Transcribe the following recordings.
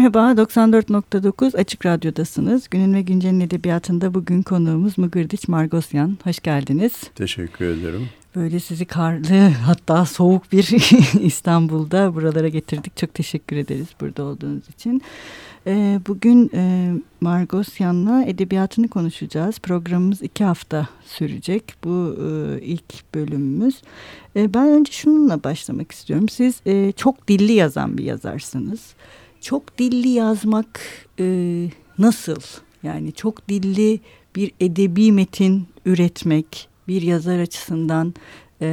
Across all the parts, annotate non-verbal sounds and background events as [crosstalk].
Merhaba, 94.9 Açık Radyo'dasınız. Günün ve Güncel'in edebiyatında bugün konuğumuz Mıgırdiç Margosyan. Hoş geldiniz. Teşekkür ederim. Böyle sizi karlı hatta soğuk bir [laughs] İstanbul'da buralara getirdik. Çok teşekkür ederiz burada olduğunuz için. Ee, bugün e, Margosyan'la edebiyatını konuşacağız. Programımız iki hafta sürecek. Bu e, ilk bölümümüz. E, ben önce şununla başlamak istiyorum. Siz e, çok dilli yazan bir yazarsınız. Çok dilli yazmak e, nasıl? Yani çok dilli bir edebi metin üretmek bir yazar açısından e,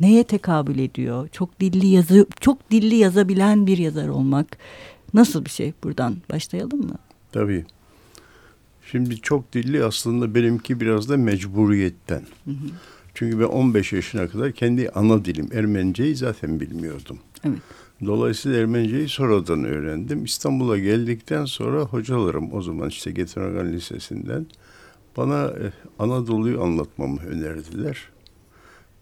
neye tekabül ediyor? Çok dilli yazı, çok dilli yazabilen bir yazar olmak nasıl bir şey? Buradan başlayalım mı? Tabii. Şimdi çok dilli aslında benimki biraz da mecburiyetten. Hı hı. Çünkü ben 15 yaşına kadar kendi ana dilim Ermeniceyi zaten bilmiyordum. Evet. Dolayısıyla Ermeniceyi sonradan öğrendim. İstanbul'a geldikten sonra hocalarım o zaman işte Getinogan Lisesi'nden bana e, Anadolu'yu anlatmamı önerdiler.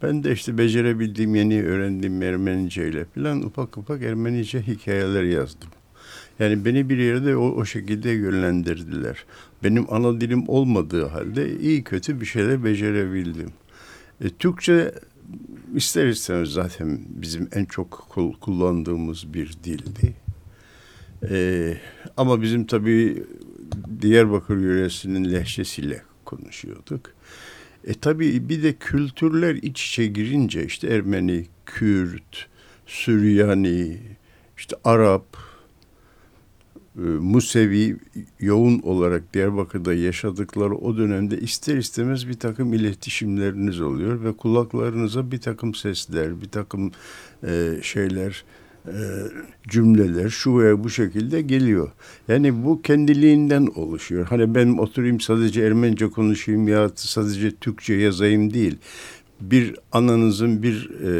Ben de işte becerebildiğim yeni öğrendiğim Ermenice ile falan ufak ufak Ermenice hikayeler yazdım. Yani beni bir yerde o, o şekilde yönlendirdiler. Benim ana dilim olmadığı halde iyi kötü bir şeyler becerebildim. E, Türkçe ister istemez zaten bizim en çok kullandığımız bir dildi. Ee, ama bizim tabii Diyarbakır yöresinin lehçesiyle konuşuyorduk. E tabii bir de kültürler iç içe girince işte Ermeni, Kürt, Süryani, işte Arap, Musevi yoğun olarak Diyarbakır'da yaşadıkları o dönemde ister istemez bir takım iletişimleriniz oluyor ve kulaklarınıza bir takım sesler, bir takım e, şeyler, e, cümleler şu veya bu şekilde geliyor. Yani bu kendiliğinden oluşuyor. Hani ben oturayım sadece Ermenice konuşayım ya sadece Türkçe yazayım değil. Bir ananızın bir e,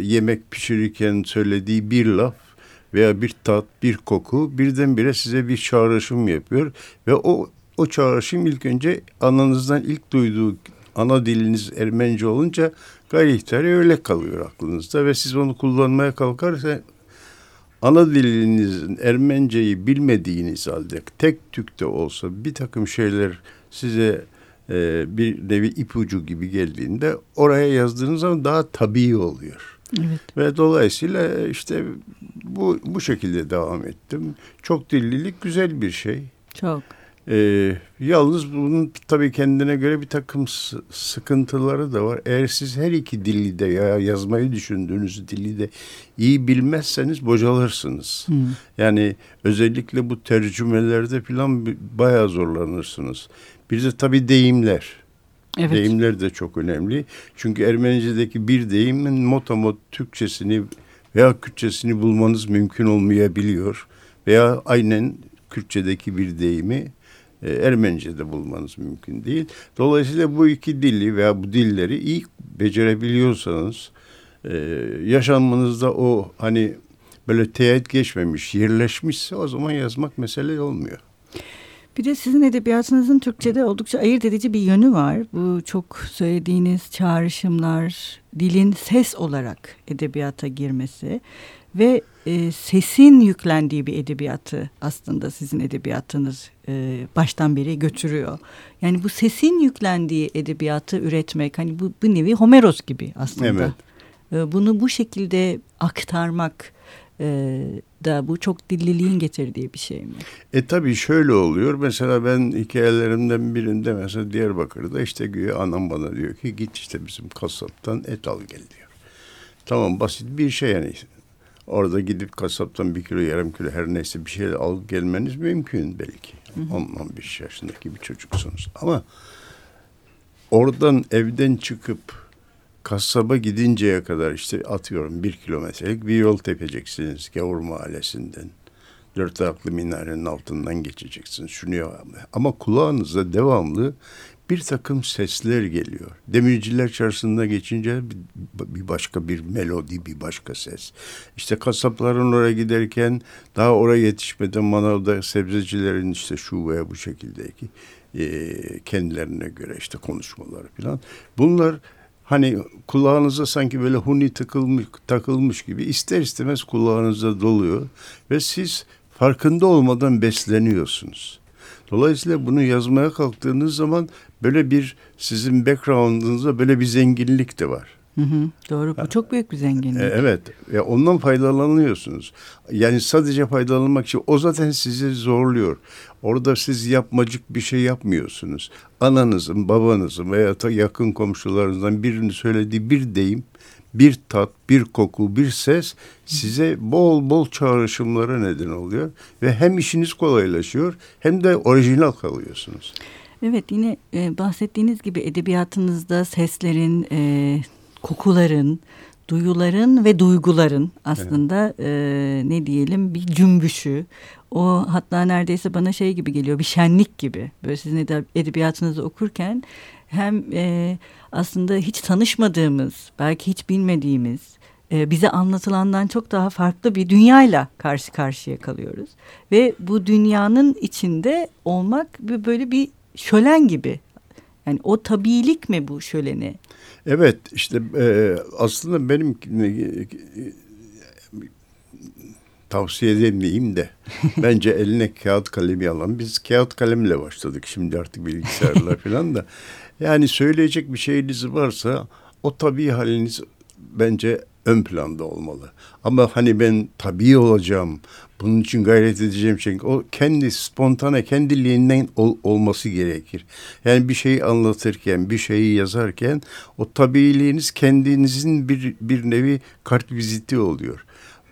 yemek pişirirken söylediği bir laf veya bir tat, bir koku birdenbire size bir çağrışım yapıyor ve o o çağrışım ilk önce ananızdan ilk duyduğu ana diliniz Ermenice olunca gayri ihtiyari öyle kalıyor aklınızda ve siz onu kullanmaya kalkarsa ana dilinizin Ermeniceyi bilmediğiniz halde tek tükte olsa bir takım şeyler size e, bir nevi ipucu gibi geldiğinde oraya yazdığınız zaman daha tabii oluyor. Evet. Ve dolayısıyla işte bu bu şekilde devam ettim. Çok dillilik güzel bir şey. Çok. Ee, yalnız bunun tabii kendine göre bir takım sıkıntıları da var. Eğer siz her iki dili de ya yazmayı düşündüğünüz dili de iyi bilmezseniz bocalırsınız. Hmm. Yani özellikle bu tercümelerde falan bayağı zorlanırsınız. Bir de tabii deyimler. Evet. Deyimler de çok önemli. Çünkü Ermenice'deki bir deyimin motamot Türkçesini veya Kürtçesini bulmanız mümkün olmayabiliyor. Veya aynen Kürtçedeki bir deyimi e, Ermenice'de bulmanız mümkün değil. Dolayısıyla bu iki dili veya bu dilleri iyi becerebiliyorsanız e, yaşamınızda o hani böyle teğet geçmemiş, yerleşmişse o zaman yazmak mesele olmuyor. Bir de sizin edebiyatınızın Türkçe'de oldukça ayırt edici bir yönü var. Bu çok söylediğiniz çağrışımlar, dilin ses olarak edebiyata girmesi ve e, sesin yüklendiği bir edebiyatı aslında sizin edebiyatınız e, baştan beri götürüyor. Yani bu sesin yüklendiği edebiyatı üretmek hani bu, bu nevi Homeros gibi aslında. Evet. E, bunu bu şekilde aktarmak e, da bu çok dilliliğin getirdiği bir şey mi? E tabii şöyle oluyor. Mesela ben hikayelerimden birinde mesela Diyarbakır'da işte güya anam bana diyor ki git işte bizim kasaptan et al gel diyor. Tamam basit bir şey yani. Orada gidip kasaptan bir kilo yarım kilo her neyse bir şey al gelmeniz mümkün belki. 10-15 yaşındaki bir çocuksunuz. Ama oradan evden çıkıp kasaba gidinceye kadar işte atıyorum bir kilometrelik bir yol tepeceksiniz Gavur Mahallesi'nden. Dört ayaklı minarenin altından geçeceksiniz. Şunu. Ama kulağınıza devamlı bir takım sesler geliyor. Demirciler çarşısında geçince bir başka bir melodi, bir başka ses. İşte kasapların oraya giderken daha oraya yetişmeden manavda sebzecilerin işte şu veya bu şekildeki e, kendilerine göre işte konuşmaları falan. Bunlar hani kulağınıza sanki böyle huni takılmış, takılmış gibi ister istemez kulağınıza doluyor ve siz farkında olmadan besleniyorsunuz. Dolayısıyla bunu yazmaya kalktığınız zaman böyle bir sizin background'ınızda böyle bir zenginlik de var. Hı hı, doğru bu çok büyük bir zenginlik. E, evet ya ondan faydalanıyorsunuz. Yani sadece faydalanmak için o zaten sizi zorluyor. Orada siz yapmacık bir şey yapmıyorsunuz. Ananızın, babanızın veya yakın komşularınızdan birinin söylediği bir deyim, bir tat, bir koku, bir ses size bol bol çağrışımlara neden oluyor ve hem işiniz kolaylaşıyor hem de orijinal kalıyorsunuz. Evet yine e, bahsettiğiniz gibi edebiyatınızda seslerin, e, kokuların, duyuların ve duyguların aslında evet. e, ne diyelim bir cümbüşü. O hatta neredeyse bana şey gibi geliyor bir şenlik gibi. Böyle sizin edebiyatınızı okurken hem e, aslında hiç tanışmadığımız, belki hiç bilmediğimiz, e, bize anlatılandan çok daha farklı bir dünyayla karşı karşıya kalıyoruz. Ve bu dünyanın içinde olmak böyle bir şölen gibi. Yani o tabilik mi bu şöleni? Evet işte e, aslında benim e, tavsiye edemeyeyim de [laughs] bence eline kağıt kalemi alan biz kağıt kalemle başladık şimdi artık bilgisayarla [laughs] falan da yani söyleyecek bir şeyiniz varsa o tabii haliniz bence ön planda olmalı. Ama hani ben tabii olacağım, bunun için gayret edeceğim şey o kendi spontane kendiliğinden ol, olması gerekir. Yani bir şeyi anlatırken, bir şeyi yazarken o tabiiliğiniz kendinizin bir bir nevi kart viziti oluyor.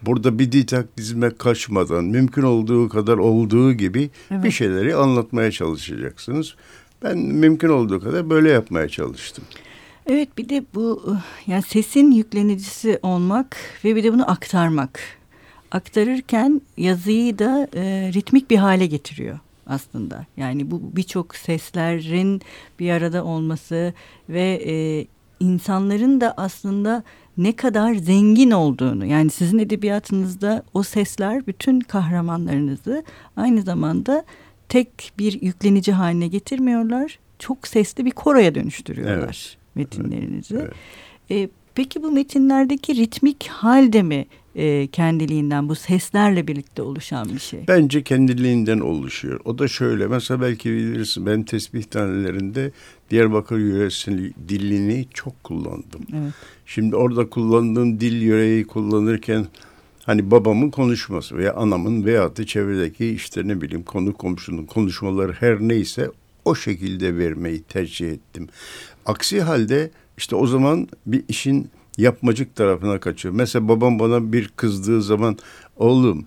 Burada bir didaktisme kaçmadan mümkün olduğu kadar olduğu gibi evet. bir şeyleri anlatmaya çalışacaksınız. Ben mümkün olduğu kadar böyle yapmaya çalıştım. Evet bir de bu yani sesin yüklenicisi olmak ve bir de bunu aktarmak. Aktarırken yazıyı da e, ritmik bir hale getiriyor aslında. Yani bu birçok seslerin bir arada olması ve e, insanların da aslında ne kadar zengin olduğunu yani sizin edebiyatınızda o sesler bütün kahramanlarınızı aynı zamanda tek bir yüklenici haline getirmiyorlar. Çok sesli bir koroya dönüştürüyorlar evet. metinlerinizi. Evet. E, peki bu metinlerdeki ritmik halde mi e, kendiliğinden bu seslerle birlikte oluşan bir şey? Bence kendiliğinden oluşuyor. O da şöyle mesela belki bilirsin ben tesbih tanelerinde Diyarbakır yöresinin dilini çok kullandım. Evet. Şimdi orada kullandığım dil yöreyi kullanırken hani babamın konuşması veya anamın veya da çevredeki işte ne bileyim konu komşunun konuşmaları her neyse o şekilde vermeyi tercih ettim. Aksi halde işte o zaman bir işin yapmacık tarafına kaçıyor. Mesela babam bana bir kızdığı zaman oğlum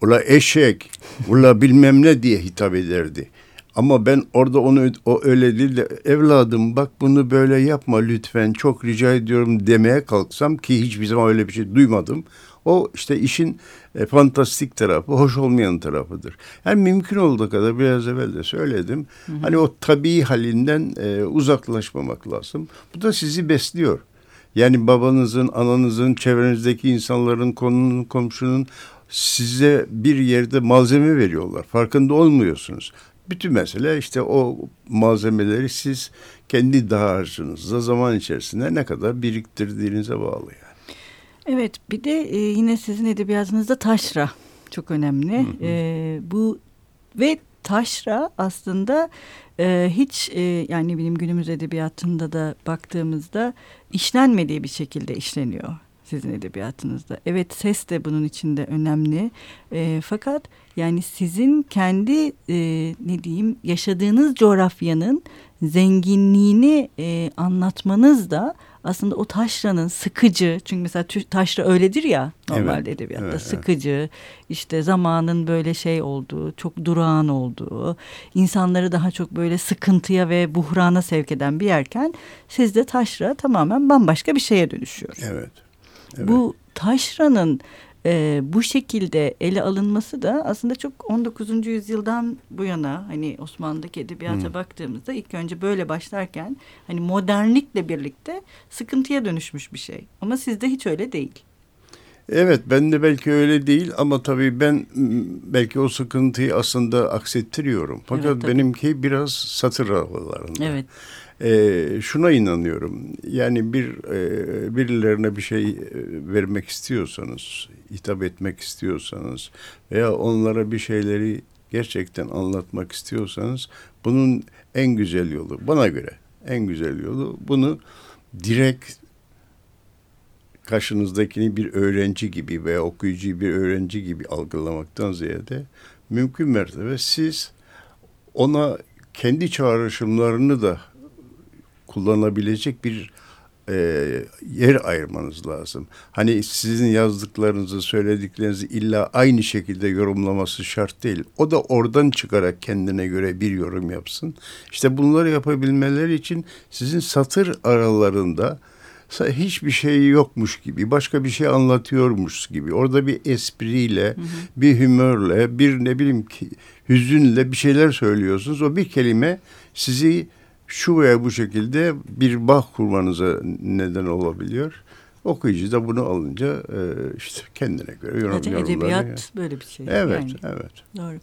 ula eşek ula [laughs] bilmem ne diye hitap ederdi. Ama ben orada onu o öyle değil de evladım bak bunu böyle yapma lütfen çok rica ediyorum demeye kalksam ki hiçbir zaman öyle bir şey duymadım. O işte işin e, fantastik tarafı, hoş olmayan tarafıdır. Yani mümkün olduğu kadar biraz evvel de söyledim. Hı hı. Hani o tabii halinden e, uzaklaşmamak lazım. Bu da sizi besliyor. Yani babanızın, ananızın, çevrenizdeki insanların, konunun, komşunun size bir yerde malzeme veriyorlar. Farkında olmuyorsunuz. Bütün mesele işte o malzemeleri siz kendi dağarcığınızda zaman içerisinde ne kadar biriktirdiğinize bağlı yani. Evet bir de e, yine sizin edebiyatınızda taşra çok önemli. Hı hı. E, bu ve taşra aslında e, hiç e, yani benim günümüz edebiyatında da baktığımızda işlenmediği bir şekilde işleniyor sizin edebiyatınızda. Evet ses de bunun içinde önemli. E, fakat yani sizin kendi e, ne diyeyim yaşadığınız coğrafyanın zenginliğini e, anlatmanız da aslında o taşranın sıkıcı çünkü mesela taşra öyledir ya normalde evet, edebiyatta evet, sıkıcı evet. işte zamanın böyle şey olduğu çok durağan olduğu insanları daha çok böyle sıkıntıya ve buhrana sevk eden bir yerken sizde taşra tamamen bambaşka bir şeye dönüşüyor. Evet. evet. Bu taşranın e, bu şekilde ele alınması da aslında çok 19. yüzyıldan bu yana hani Osmanlı'daki edebiyata hmm. baktığımızda ilk önce böyle başlarken hani modernlikle birlikte sıkıntıya dönüşmüş bir şey. Ama sizde hiç öyle değil. Evet ben de belki öyle değil ama tabii ben belki o sıkıntıyı aslında aksettiriyorum. Fakat evet, benimki biraz satır aralarında. Evet. E, şuna inanıyorum. Yani bir e, birilerine bir şey vermek istiyorsanız, hitap etmek istiyorsanız veya onlara bir şeyleri gerçekten anlatmak istiyorsanız bunun en güzel yolu bana göre en güzel yolu bunu direkt karşınızdakini bir öğrenci gibi veya okuyucuyu bir öğrenci gibi algılamaktan ziyade mümkün mertebe siz ona kendi çağrışımlarını da kullanabilecek bir e, yer ayırmanız lazım. Hani sizin yazdıklarınızı, söylediklerinizi illa aynı şekilde yorumlaması şart değil. O da oradan çıkarak kendine göre bir yorum yapsın. İşte bunları yapabilmeleri için sizin satır aralarında hiçbir şey yokmuş gibi, başka bir şey anlatıyormuş gibi. Orada bir espriyle, hı hı. bir hümörle, bir ne bileyim ki hüzünle bir şeyler söylüyorsunuz. O bir kelime sizi şu veya bu şekilde bir bağ kurmanıza neden olabiliyor. Okuyucu da bunu alınca e, işte kendine göre yorum Zaten edebiyat yani. böyle bir şey. Evet, yani. evet. Doğru.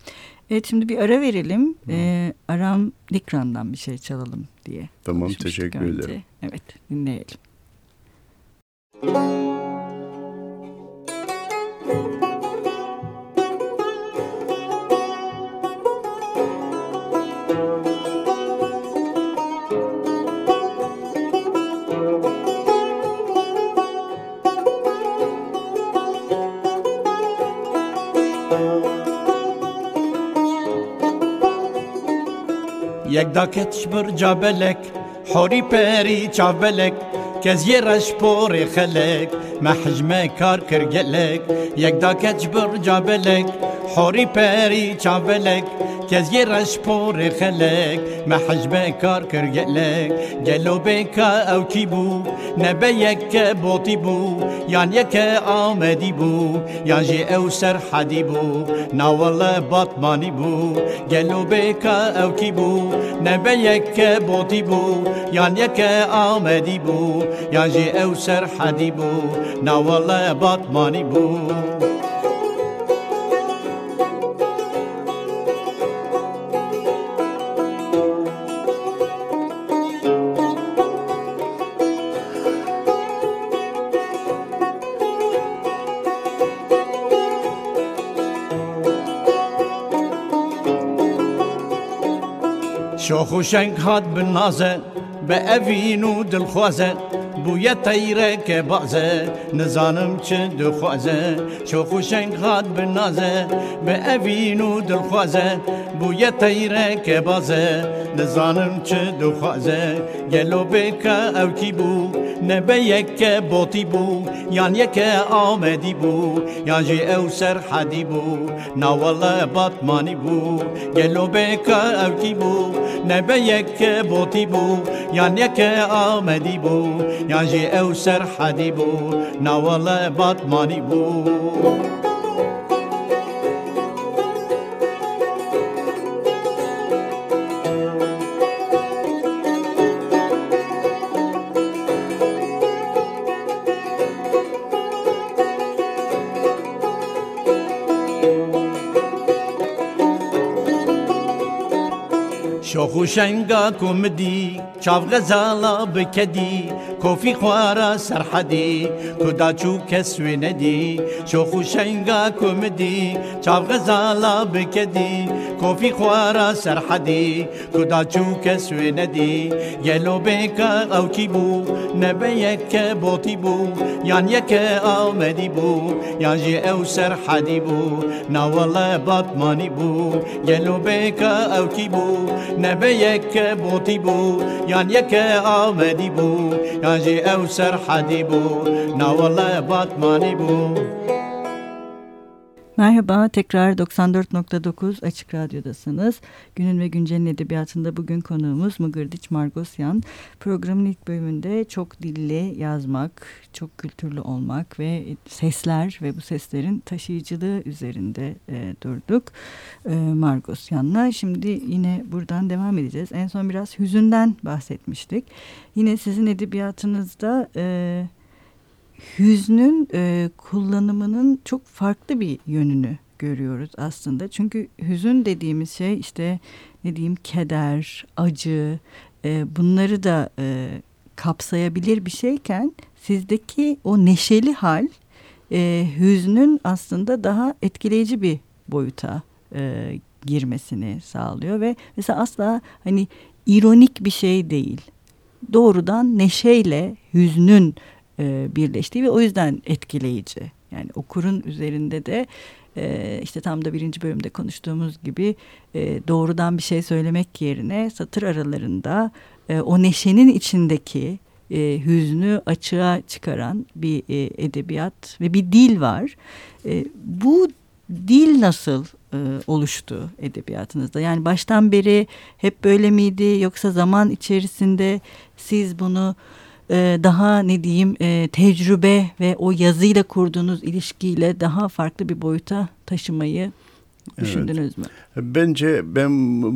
Evet şimdi bir ara verelim. Ee, Aram Dikran'dan bir şey çalalım diye. Tamam teşekkür önce. ederim. Evet dinleyelim. یک داکتش بر جابلک حوری پری چاولک کز یه رش پور خلک محجمه کار کرگلک یک داکتش بر جابلک حوری پری چاولک کز یه رش پور خلک. محجبه کار کرگلک گلو بکا او کی بو؟ نبه یک بوتی بو یان یک آمدی بو یان جی او سر حدی بو. ناول باتمانی بو گلو بکا او کی بو؟ نبه یک بوتی بو یان یک آمدی بو یان جی او سر حدی بو. ناول باتمانی بو. شوخ و شنگ هات بنازه به اوین و دلخوازه. بویه تیره که بازه نزانم چه دخوازه. شوخ و شنگ هات بنازه به اوین و دلخوازه. بویه تیره که بازه نزانم چه دخوازه. گلو بکا او کی بو نبه یک بوتی بو یان یک آمدی بو یان جی او سر حدی بو ناوالا باتمانی بو گلو بکا او کی بو. نبه یک بوتی بو یان یک آمدی بو یان جی او سر حدی بو ناوالا باتمانی بو. شنگا کمدی چاو غزالا بکدی کوفی خوارا سرحدی کدا چو کسوی ندی شوخو شنگا کمدی چاو غزالا بکدی کوفی خوارا سرحدی کدا چو کسوی ندی یلو بکا او کی بو نبه یک بوتی بو یان یک آمدی بو یان جی او سرحدی بو ناولا باتمانی بو. یلو بکا او کی بو نبيك بوطيبو يان يك آمدي بو يان جي أو سرحدي بو نا والله باطماني بو. Merhaba, tekrar 94.9 Açık Radyo'dasınız. Günün ve Güncel'in edebiyatında bugün konuğumuz Mıgırdiç Margosyan. Programın ilk bölümünde çok dilli yazmak, çok kültürlü olmak ve sesler ve bu seslerin taşıyıcılığı üzerinde e, durduk e, Margosyan'la. Şimdi yine buradan devam edeceğiz. En son biraz hüzünden bahsetmiştik. Yine sizin edebiyatınızda... E, hüznün e, kullanımının çok farklı bir yönünü görüyoruz aslında. Çünkü hüzün dediğimiz şey işte ne diyeyim keder, acı e, bunları da e, kapsayabilir bir şeyken sizdeki o neşeli hal e, hüznün aslında daha etkileyici bir boyuta e, girmesini sağlıyor ve mesela asla hani ironik bir şey değil. Doğrudan neşeyle hüznün e, birleştiği ve o yüzden etkileyici. Yani okurun üzerinde de e, işte tam da birinci bölümde konuştuğumuz gibi e, doğrudan bir şey söylemek yerine satır aralarında o neşenin içindeki e, hüznü açığa çıkaran bir edebiyat ve bir dil var. Bu dil nasıl oluştu edebiyatınızda? Yani baştan beri hep böyle miydi yoksa zaman içerisinde siz bunu e, daha ne diyeyim e, tecrübe ve o yazıyla kurduğunuz ilişkiyle daha farklı bir boyuta taşımayı düşündünüz evet. mü? Bence ben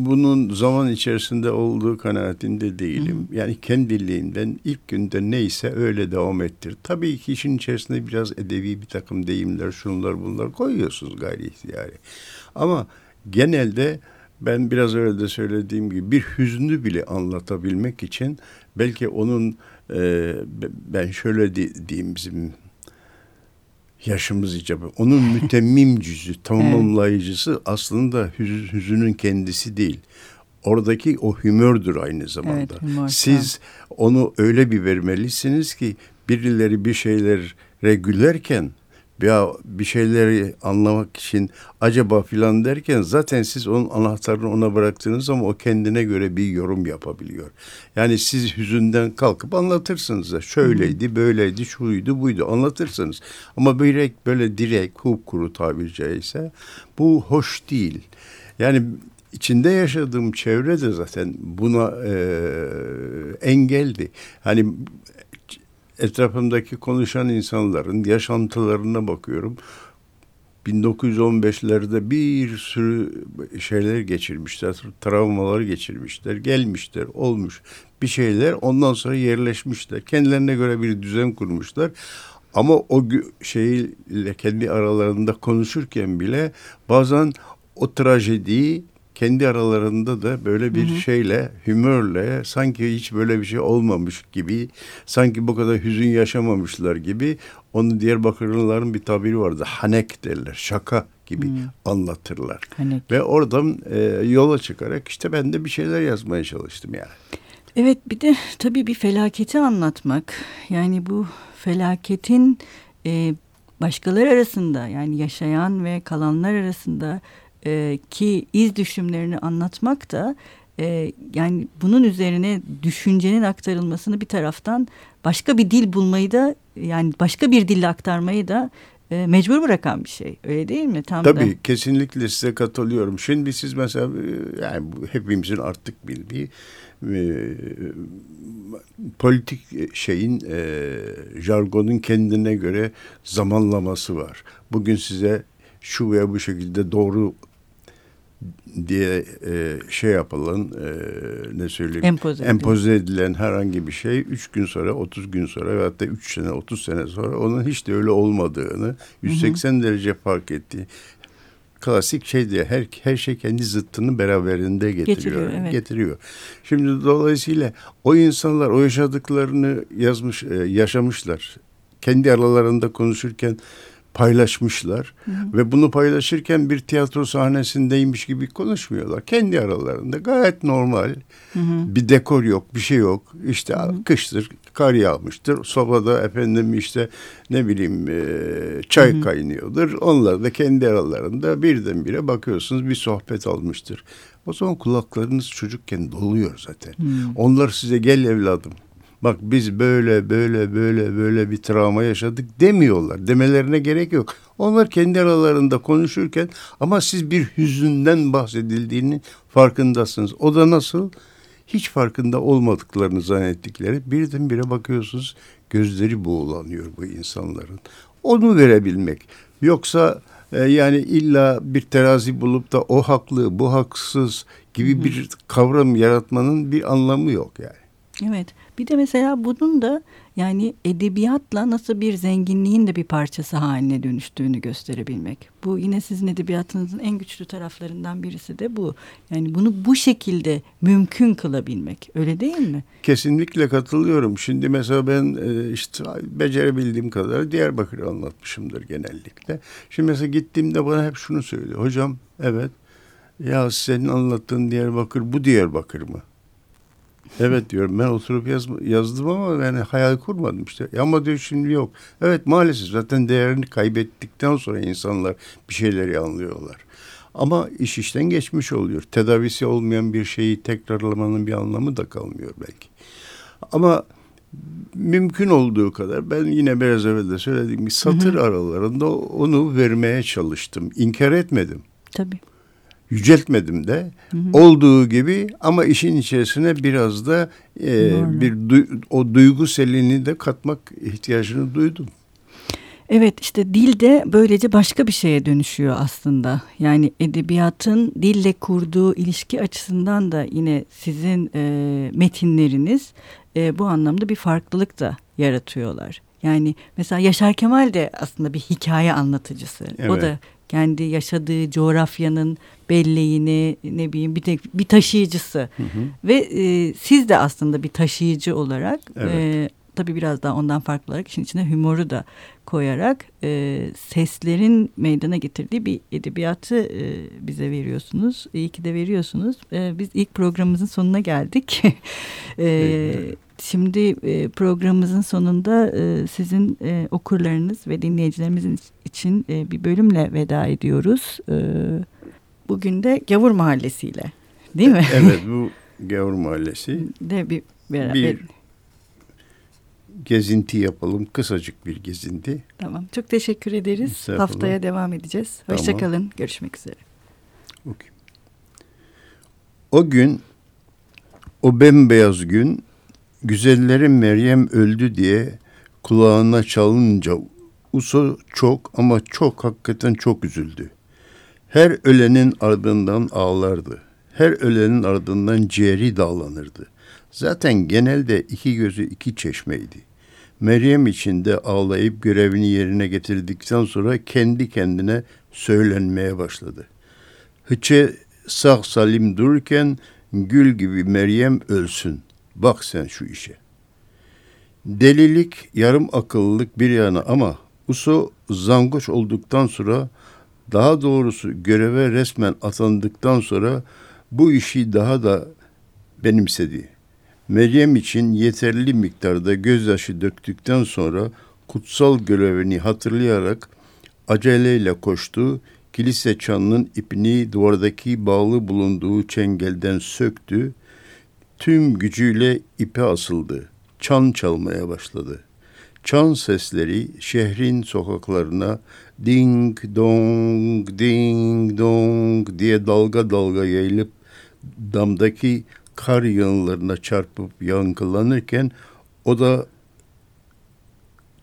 bunun zaman içerisinde olduğu kanaatinde değilim. Hı. Yani kendiliğinden ilk günde neyse öyle devam ettir. Tabii ki işin içerisinde biraz edebi bir takım deyimler, şunlar bunlar koyuyorsunuz gayri ihtiyari. Ama genelde ben biraz öyle de söylediğim gibi bir hüznü bile anlatabilmek için belki onun e, ben şöyle diyeyim bizim yaşımız icabı. Onun [laughs] mütemmim cüzü, tamamlayıcısı evet. aslında hüz, hüzünün kendisi değil. Oradaki o hümördür aynı zamanda. Evet, Siz onu öyle bir vermelisiniz ki birileri bir şeylere gülerken ya bir şeyleri anlamak için acaba filan derken zaten siz onun anahtarını ona bıraktığınız zaman o kendine göre bir yorum yapabiliyor. Yani siz hüzünden kalkıp anlatırsınız da şöyleydi, böyleydi, şuydu, buydu anlatırsınız. Ama direkt böyle direkt kuru tabiri caizse bu hoş değil. Yani içinde yaşadığım çevre de zaten buna e, engeldi. Hani etrafımdaki konuşan insanların yaşantılarına bakıyorum. 1915'lerde bir sürü şeyler geçirmişler, travmalar geçirmişler, gelmişler, olmuş bir şeyler. Ondan sonra yerleşmişler. Kendilerine göre bir düzen kurmuşlar. Ama o şeyle kendi aralarında konuşurken bile bazen o trajediyi kendi aralarında da böyle bir hı hı. şeyle, hümörle sanki hiç böyle bir şey olmamış gibi, sanki bu kadar hüzün yaşamamışlar gibi onu Diyarbakırlıların bir tabiri vardı. Hanek derler, şaka gibi hmm. anlatırlar. Hanek. Ve oradan e, yola çıkarak işte ben de bir şeyler yazmaya çalıştım yani. Evet bir de tabii bir felaketi anlatmak. Yani bu felaketin e, başkaları arasında yani yaşayan ve kalanlar arasında e, ki iz düşümlerini anlatmak da e, yani bunun üzerine düşüncenin aktarılmasını bir taraftan başka bir dil bulmayı da yani başka bir dille aktarmayı da e, mecbur bırakan bir şey. Öyle değil mi? Tam Tabii da. kesinlikle size katılıyorum. Şimdi siz mesela e, yani hepimizin artık bildiği e, politik şeyin e, jargonun kendine göre zamanlaması var. Bugün size şu veya bu şekilde doğru diye e, şey yapılan e, ne söyleyeyim empoze, empoze edilen herhangi bir şey üç gün sonra 30 gün sonra veyahut da üç sene 30 sene sonra onun hiç de öyle olmadığını 180 hı hı. derece fark ettiği klasik şey diye her her şey kendi zıttını beraberinde getiriyor. Getiriyor, evet. getiriyor. Şimdi dolayısıyla o insanlar o yaşadıklarını yazmış, e, yaşamışlar. Kendi aralarında konuşurken paylaşmışlar hı hı. ve bunu paylaşırken bir tiyatro sahnesindeymiş gibi konuşmuyorlar. Kendi aralarında gayet normal. Hı hı. Bir dekor yok, bir şey yok. İşte hı hı. kıştır, kar yağmıştır. Sobada efendim işte ne bileyim e, çay hı hı. kaynıyordur. Onlar da kendi aralarında birdenbire bakıyorsunuz bir sohbet almıştır. O zaman kulaklarınız çocukken doluyor zaten. Hmm. Onlar size gel evladım bak biz böyle böyle böyle böyle bir travma yaşadık demiyorlar. Demelerine gerek yok. Onlar kendi aralarında konuşurken ama siz bir hüzünden bahsedildiğini farkındasınız. O da nasıl? Hiç farkında olmadıklarını zannettikleri birdenbire bakıyorsunuz gözleri buğulanıyor bu insanların. Onu verebilmek. Yoksa e, yani illa bir terazi bulup da o haklı bu haksız gibi bir kavram yaratmanın bir anlamı yok yani. Evet. Bir de mesela bunun da yani edebiyatla nasıl bir zenginliğin de bir parçası haline dönüştüğünü gösterebilmek. Bu yine sizin edebiyatınızın en güçlü taraflarından birisi de bu. Yani bunu bu şekilde mümkün kılabilmek. Öyle değil mi? Kesinlikle katılıyorum. Şimdi mesela ben e, işte becerebildiğim kadar Diyarbakır'ı anlatmışımdır genellikle. Şimdi mesela gittiğimde bana hep şunu söylüyor. Hocam evet ya senin anlattığın Diyarbakır bu Diyarbakır mı? Evet diyorum ben oturup yaz, yazdım ama yani hayal kurmadım işte. Ama diyor şimdi yok. Evet maalesef zaten değerini kaybettikten sonra insanlar bir şeyleri anlıyorlar. Ama iş işten geçmiş oluyor. Tedavisi olmayan bir şeyi tekrarlamanın bir anlamı da kalmıyor belki. Ama mümkün olduğu kadar ben yine biraz evvel de söylediğim gibi satır hı hı. aralarında onu vermeye çalıştım. İnkar etmedim. Tabii yüceltmedim de hı hı. olduğu gibi ama işin içerisine biraz da e, bir du, o duygu selini de katmak ihtiyacını duydum. Evet işte dil de böylece başka bir şeye dönüşüyor aslında. Yani edebiyatın dille kurduğu ilişki açısından da yine sizin e, metinleriniz e, bu anlamda bir farklılık da yaratıyorlar. Yani mesela Yaşar Kemal de aslında bir hikaye anlatıcısı. Evet. O da kendi yaşadığı coğrafyanın belleğini ne bileyim bir, tek, bir taşıyıcısı hı hı. ve e, siz de aslında bir taşıyıcı olarak evet. e, tabii biraz daha ondan farklı olarak işin içine humoru da koyarak e, seslerin meydana getirdiği bir edebiyatı e, bize veriyorsunuz. İyi ki de veriyorsunuz. E, biz ilk programımızın sonuna geldik. [laughs] e, Şimdi e, programımızın sonunda e, sizin e, okurlarınız ve dinleyicilerimizin için e, bir bölümle veda ediyoruz. E, bugün de Gavur Mahallesi ile değil mi? Evet [laughs] bu Gavur Mahallesi. De bir, beraber. bir gezinti yapalım. Kısacık bir gezinti. Tamam. Çok teşekkür ederiz. Haftaya devam edeceğiz. Hoşçakalın. Tamam. Görüşmek üzere. Okay. O gün o bembeyaz gün güzellerin Meryem öldü diye kulağına çalınca Uso çok ama çok hakikaten çok üzüldü. Her ölenin ardından ağlardı. Her ölenin ardından ciğeri dağlanırdı. Zaten genelde iki gözü iki çeşmeydi. Meryem için de ağlayıp görevini yerine getirdikten sonra kendi kendine söylenmeye başladı. Hıçe sağ salim dururken gül gibi Meryem ölsün. Bak sen şu işe. Delilik, yarım akıllılık bir yana ama Uso zangoç olduktan sonra daha doğrusu göreve resmen atandıktan sonra bu işi daha da benimsedi. Meryem için yeterli miktarda gözyaşı döktükten sonra kutsal görevini hatırlayarak aceleyle koştu. Kilise çanının ipini duvardaki bağlı bulunduğu çengelden söktü tüm gücüyle ipe asıldı. Çan çalmaya başladı. Çan sesleri şehrin sokaklarına ding dong ding dong diye dalga dalga yayılıp damdaki kar yığınlarına çarpıp yankılanırken o da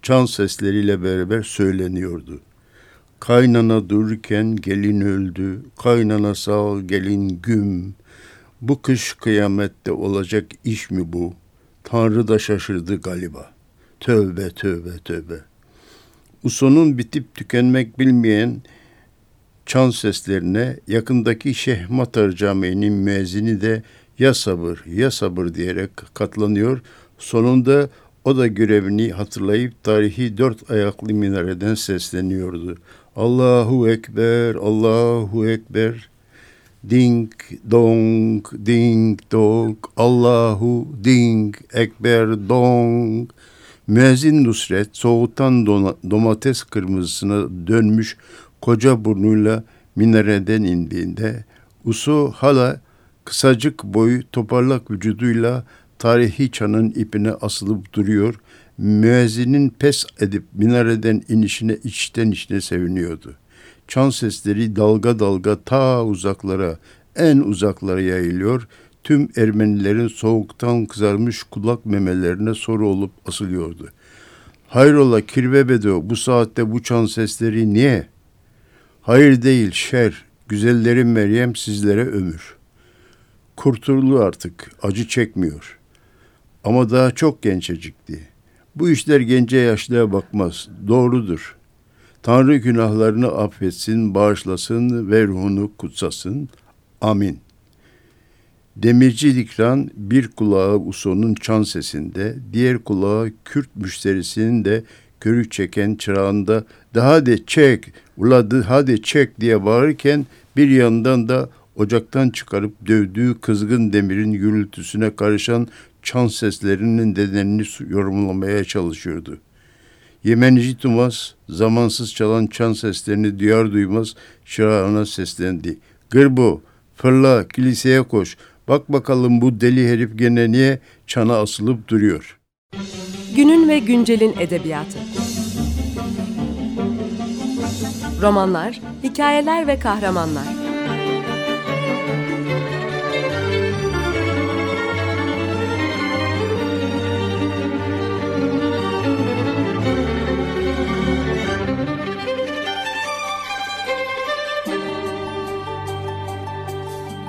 çan sesleriyle beraber söyleniyordu. Kaynana dururken gelin öldü, kaynana sağ gelin güm, bu kış kıyamette olacak iş mi bu? Tanrı da şaşırdı galiba. Tövbe tövbe tövbe. Usonun bitip tükenmek bilmeyen çan seslerine yakındaki Şeyh Matar Camii'nin müezzini de ya sabır ya sabır diyerek katlanıyor. Sonunda O da görevini hatırlayıp tarihi dört ayaklı minareden sesleniyordu. Allahu Ekber, Allahu Ekber. Ding dong, ding dong, Allahu ding, ekber dong. Müezzin Nusret soğuktan domates kırmızısına dönmüş koca burnuyla minareden indiğinde Usu hala kısacık boyu toparlak vücuduyla tarihi çanın ipine asılıp duruyor. Müezzinin pes edip minareden inişine içten içine seviniyordu. Çan sesleri dalga dalga ta uzaklara, en uzaklara yayılıyor. Tüm Ermenilerin soğuktan kızarmış kulak memelerine soru olup asılıyordu. Hayrola Kirbebedo bu saatte bu çan sesleri niye? Hayır değil şer, güzellerim Meryem sizlere ömür. Kurtuldu artık, acı çekmiyor. Ama daha çok gençecikti. Bu işler gence yaşlıya bakmaz, doğrudur. Tanrı günahlarını affetsin, bağışlasın ve ruhunu kutsasın. Amin. Demirci Dikran bir kulağı Uso'nun çan sesinde, diğer kulağı Kürt müşterisinin de körük çeken çırağında daha de çek, uladı hadi çek diye bağırırken bir yandan da ocaktan çıkarıp dövdüğü kızgın demirin gürültüsüne karışan çan seslerinin nedenini yorumlamaya çalışıyordu. Yemenici Tumas zamansız çalan çan seslerini duyar duymaz çırağına seslendi. Gırbo, fırla, kiliseye koş. Bak bakalım bu deli herif gene niye çana asılıp duruyor. Günün ve güncelin edebiyatı. Romanlar, hikayeler ve kahramanlar.